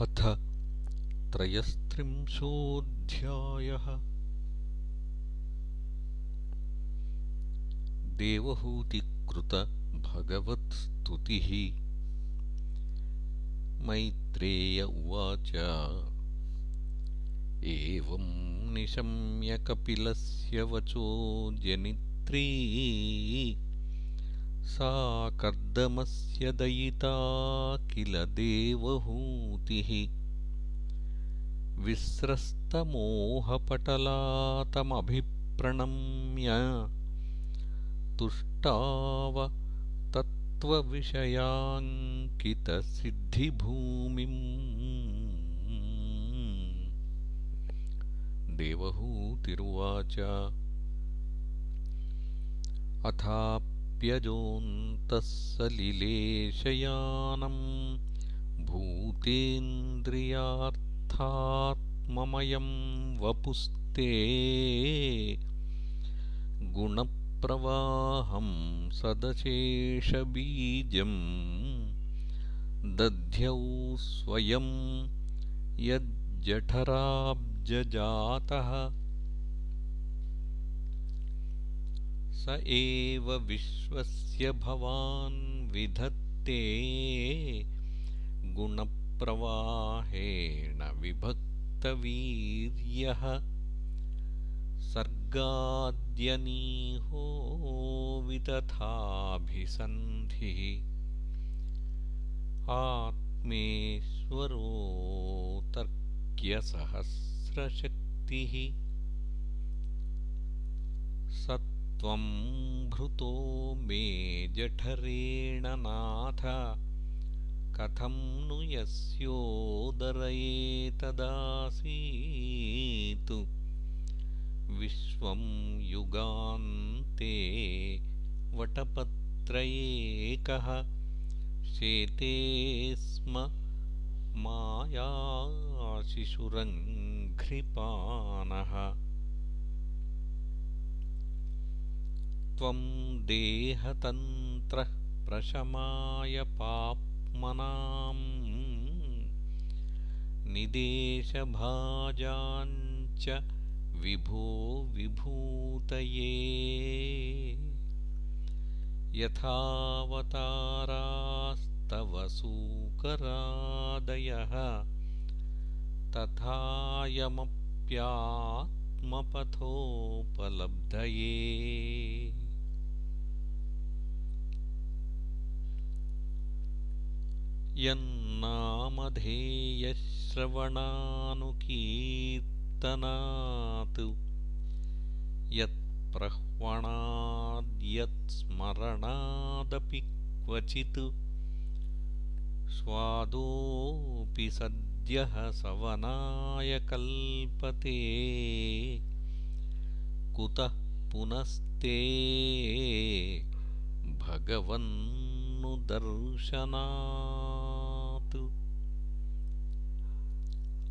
अथ त्रयस्त्रिंशोऽध्यायः। देवहूतिकृतभगवत्स्तुतिः। मैत्रेय उवाच। एवं निशम्यकपिलस्य वचो जनित्री सा कर्दमस्य दयिता किल देवहूतिः। विस्रस्तमोहपटलातमभिप्रणम्य तुष्टाव तत्त्वविषयाङ्कितसिद्धिभूमिम्। देवहूतिरुवाच। अथा प्यजोऽन्तः सलिलेशयानं भूतेन्द्रियार्थात्ममयं वपुस्ते गुणप्रवाहं सदशेषबीजं दध्यौ स्वयं यज्जठराब्जजातः स एव विश्वस्य भवान् विधत्ते गुणप्रवाहेण विभक्तवीर्यः सर्गाद्यनीहो विदथाभिसन्धिः आत्मेश्वरोतर्क्यसहस्रशक्तिः त्वं भृतो मे जठरेण नाथ। कथं नु यस्योदरयेतदासीत्। विश्वं युगान्ते वटपत्रयेकः। शेते स्म मायाशिशुरङ्घ्रिपानः त्वं देहतन्त्रः प्रशमाय पाप्मनाम्। निदेशभाजाञ्च विभो विभूतये। यथावतारास्तव सूकरादयः तथायमप्यात्मपथोपलब्धये यन्नामधेयश्रवणानुकीर्तनात् यत्प्रह्वणाद्यत्स्मरणादपि क्वचित् स्वादोऽपि सद्यः सवनाय कल्पते कुतः पुनस्ते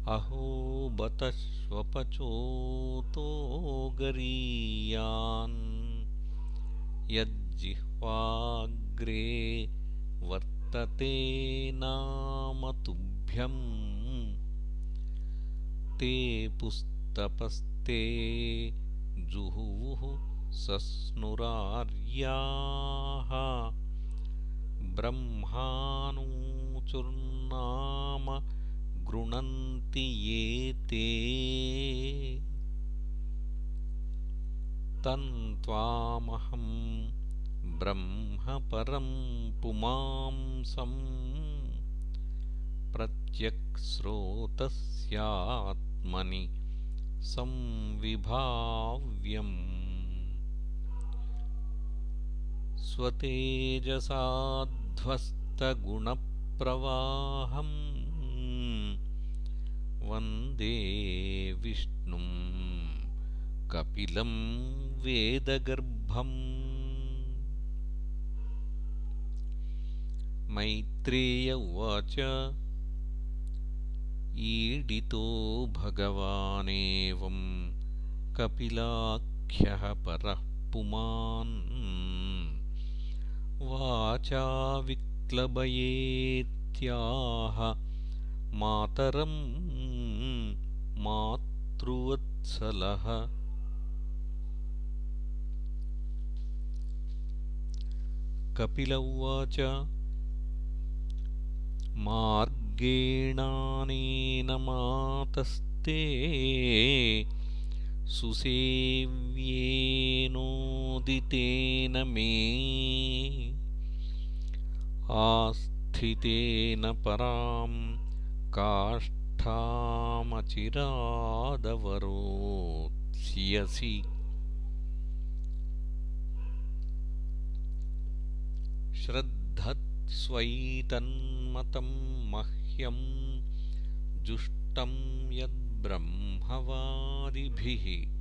अहो बत गरीयान्। यज्जिह्वाग्रे वर्तते नाम तुभ्यम्। ते पुस्तपस्ते जुहुः सस्नुरार्याः ब्रह्माणुचुर्नाम गृणन्ति ये ते। तन्त्वामहं ब्रह्मपरं पुमांसं। प्रत्यक्स्रोतस्यात्मनि संविभाव्यम् स्वतेजसाध्वस्तगुणप्रवाहम् वन्दे विष्णुं कपिलं वेदगर्भम् मैत्रेय उवाच ईडितो भगवानेवं कपिलाख्यः परः पुमान् वाचा विक्लबयेत्याह मातरं मातृवत्सलः। कपिल उवाच मार्गेणानेन मातस्ते सुसेव्येनोदितेन मे आस्थितेन परां काष्ठामचिरादवरोत्स्यसि। श्रद्धत्स्वैतन्मतं मह्यं जुष्टं यद्ब्रह्मवादिभिः।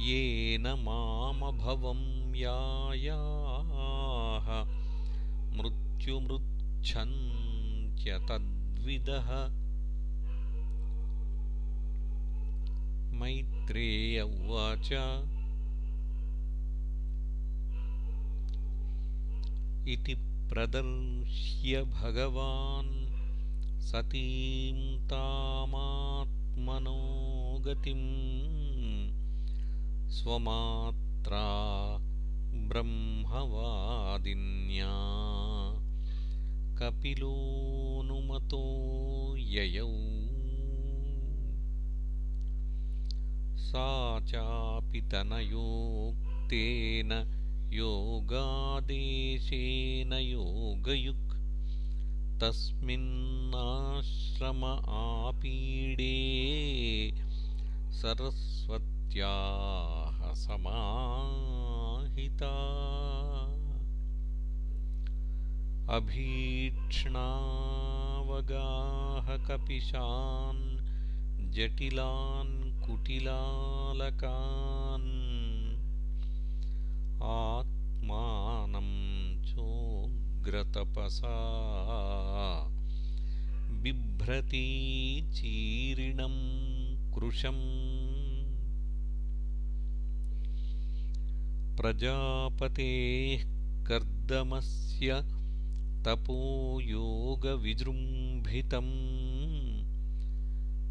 येन मामभवं यायाः मृत्युमृच्छन्त्यतद्विदः मैत्रेय उवाच इति प्रदर्श्य भगवान् सतीं तामात्मनो गतिम्। स्वमात्रा ब्रह्मवादिन्या। कपिलोऽनुमतो ययौ। सा चापि तनयोक्तेन योगादेशेन योगयुक्। तस्मिन्नाश्रम आपीडे सरस्वत्याः अभीक्ष्णावगाहकपिशान् जटिलान् कुटिलालकान्। आत्मानं चोग्रतपसा। बिभ्रतीचीरिणं कृशम् प्रजापतेः कर्दमस्य तपोयोगविजृम्भितम्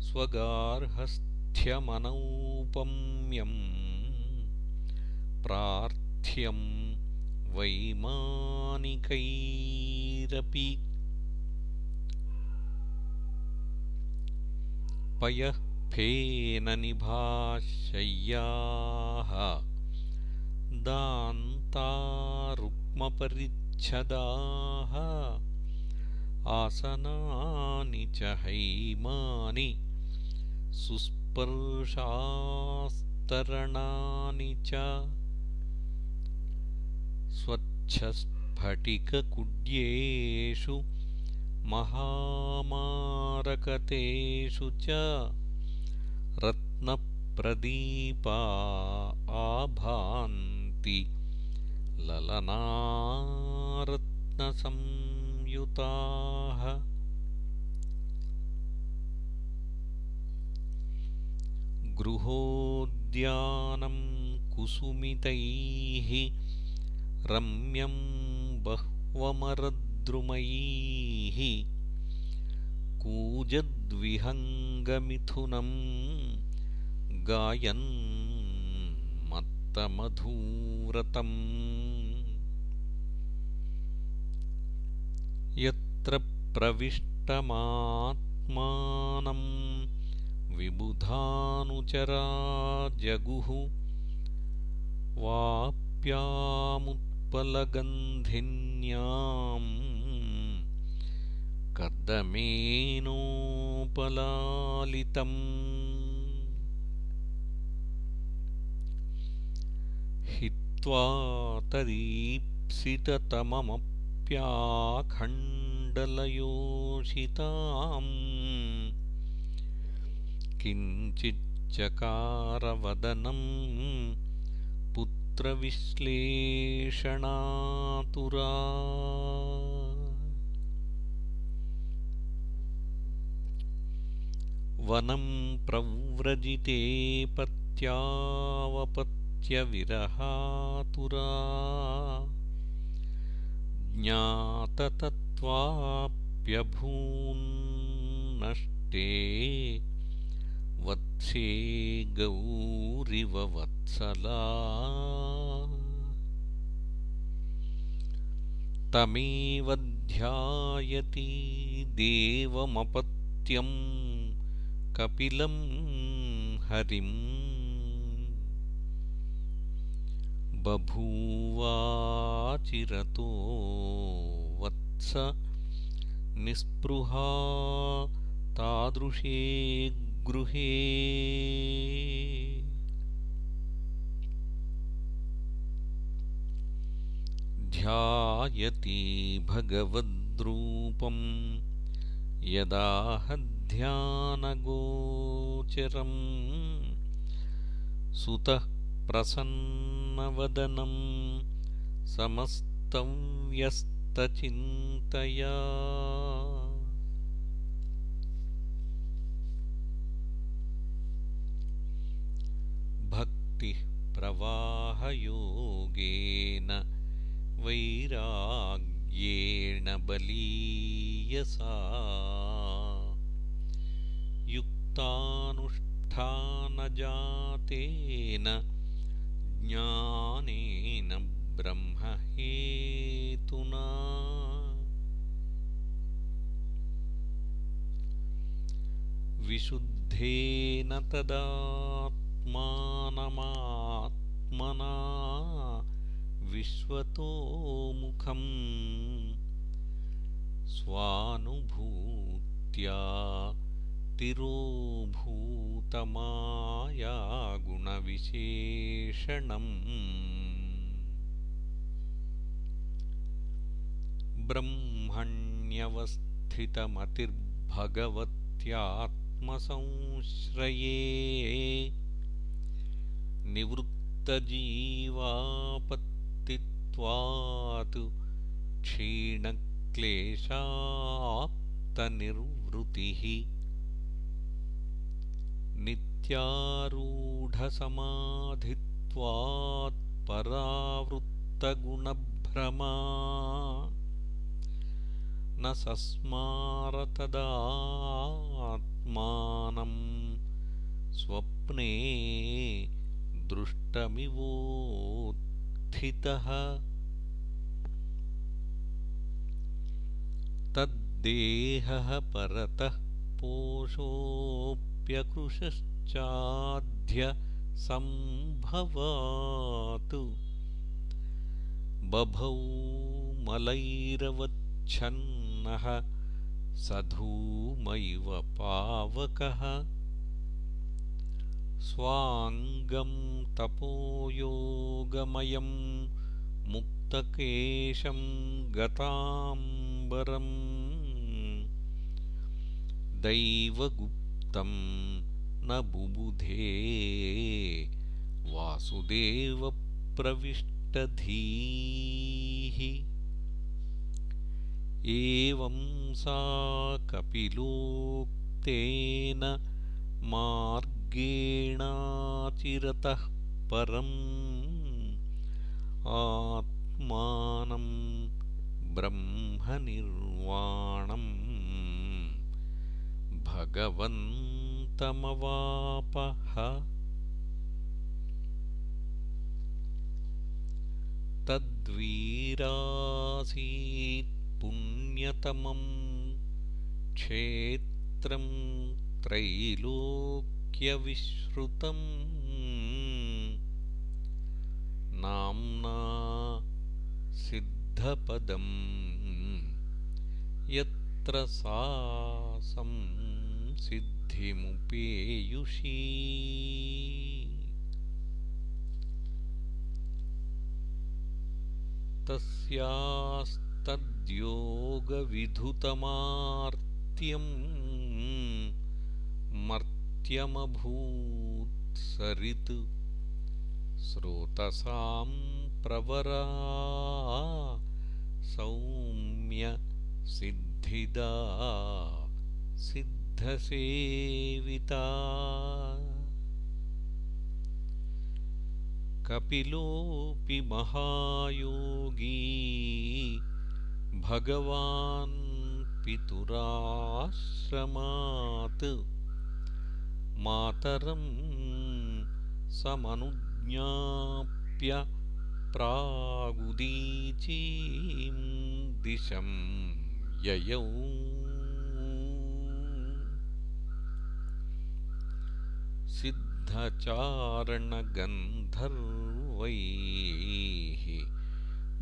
स्वगार्हस्थ्यमनौपम्यम् प्रार्थ्यं वैमानिकैरपि। पयः फेननिभाशय्याः दान्तारुक्मपरिच्छदाः आसनानि च हैमानि सुस्पर्शास्तरणानि च स्वच्छस्फटिककुड्येषु महामारकतेषु च रत्नप्रदीपा आभान्ति ललनारत्नसंयुताः। गृहोद्यानं कुसुमितैः रम्यं बह्वमरद्रुमैः कूजद्विहङ्गमिथुनं गायन् मत्तमधूरतम् यत्र प्रविष्टमात्मानं विबुधानुचरा जगुः वाप्यामुत्पलगन्धिन्याम् कर्दमेनोपलालितम् हित्वा तरीप्सिततममप्याखण्डलयोषिताम् किञ्चिच्चकारवदनं पुत्रविश्लेषणातुरा। वनं प्रव्रजिते पत्यावपत्यविरहातुरा ज्ञाततत्त्वाप्यभून् नष्टे वत्से गौरिव वत्सला तमेव ध्यायति देवमपत्यं कपिलं हरिम् बभूवाचिरतो वत्स निःस्पृहा तादृशे गृहे। ध्यायति भगवद्रूपं यदाहध्यानगोचरम् सुतः प्रसन्नवदनं समस्तव्यस्तचिन्तया भक्तिः प्रवाहयोगेन वैराग्येण बलीयसा युक्तानुष्ठानजातेन ज्ञानेन ब्रह्महेतुना। विशुद्धेन तदात्मानमात्मना विश्वतोमुखम् स्वानुभूत्या तिरोभूतमायागुणविशेषणम् ब्रह्मण्यवस्थितमतिर्भगवत्यात्मसंश्रये निवृत्तजीवापत्तित्वात् क्षीणक्लेशाप्तनिर्वृतिः नित्यारूढसमाधित्वात्परावृत्तगुणभ्रमा न सस्मारतदात्मानं स्वप्ने दृष्टमिवोत्थितः। तद्देहः परतः पोषोऽप्यकृशश्चाध्यसम्भवात् बभौ मलैरवच्छन्नः स धूमैव पावकः। स्वाङ्गं तपोयोगमयं मुक्तकेशं गताम्बरम्। दैवगुप्तं न बुबुधे। वासुदेवप्रविष्टधीः। एवं सा कपिलोक्तेन मार्गेणाचिरतः परम् आत्मानं ब्रह्मनिर्वाणम् भगवन्तमवापः। तद्वीरासीत्पुण्यतमं क्षेत्रं त्रैलोक्यविश्रुतम्। नाम्ना सिद्धपदम् यत्र सा संसिद्धिमुपेयुषी तस्यास्तद्योगविधुतमार्त्यं मर्त्यमभूत्सरित् स्रोतसां प्रवरा सौम्यसिद्धिदा सिद्धसेविता। कपिलोऽपि महायोगी भगवान् पितुराश्रमात्। मातरं समनुज्ञाप्य प्रागुदीचीं दिशं ययौ सिद्धचारणगन्धर्वैः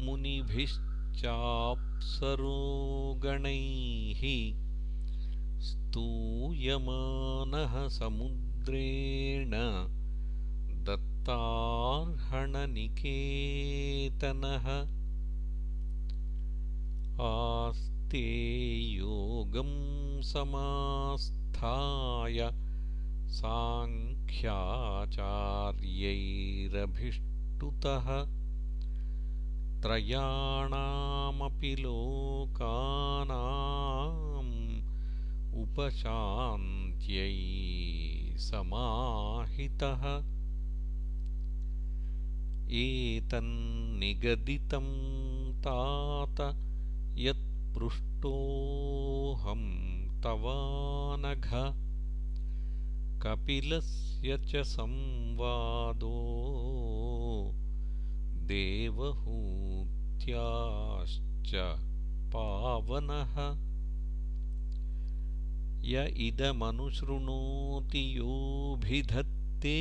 मुनिभिश्चाप्सरोगणैः स्तूयमानः समुद्रेण दत्तार्हणनिकेतनः आस्ते योगं समास्थाय साङ्ख्याचार्यैरभिष्टुतः त्रयाणामपि लोकानाम् उपशान्त्यै समाहितः। एतन्निगदितं तात यत्पृष्टोऽहं तवानघ कपिलस्य च संवादो देवहूत्याश्च पावनः। य इदमनुशृणोति योऽभिधत्ते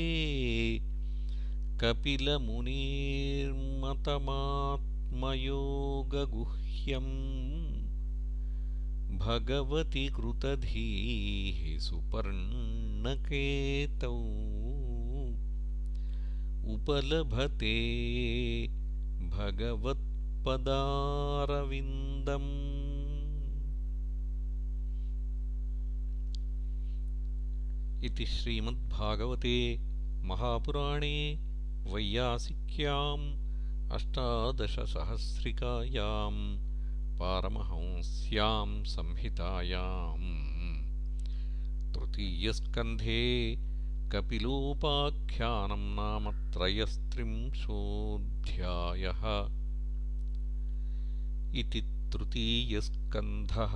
कपिलमुनेर्मतमात्मयोगगुह्यम् भगवति कृतधीः सुपर्णकेतौ। उपलभते भगवत्पदारविन्दम्। इति श्रीमद्भागवते महापुराणे वैयासिक्याम् अष्टादशसहस्रिकायाम् पारमहंस्यां संहितायाम् तृतीयस्कन्धे कपिलोपाख्यानं नाम त्रयस्त्रिंशोऽध्यायः। इति तृतीयस्कन्धः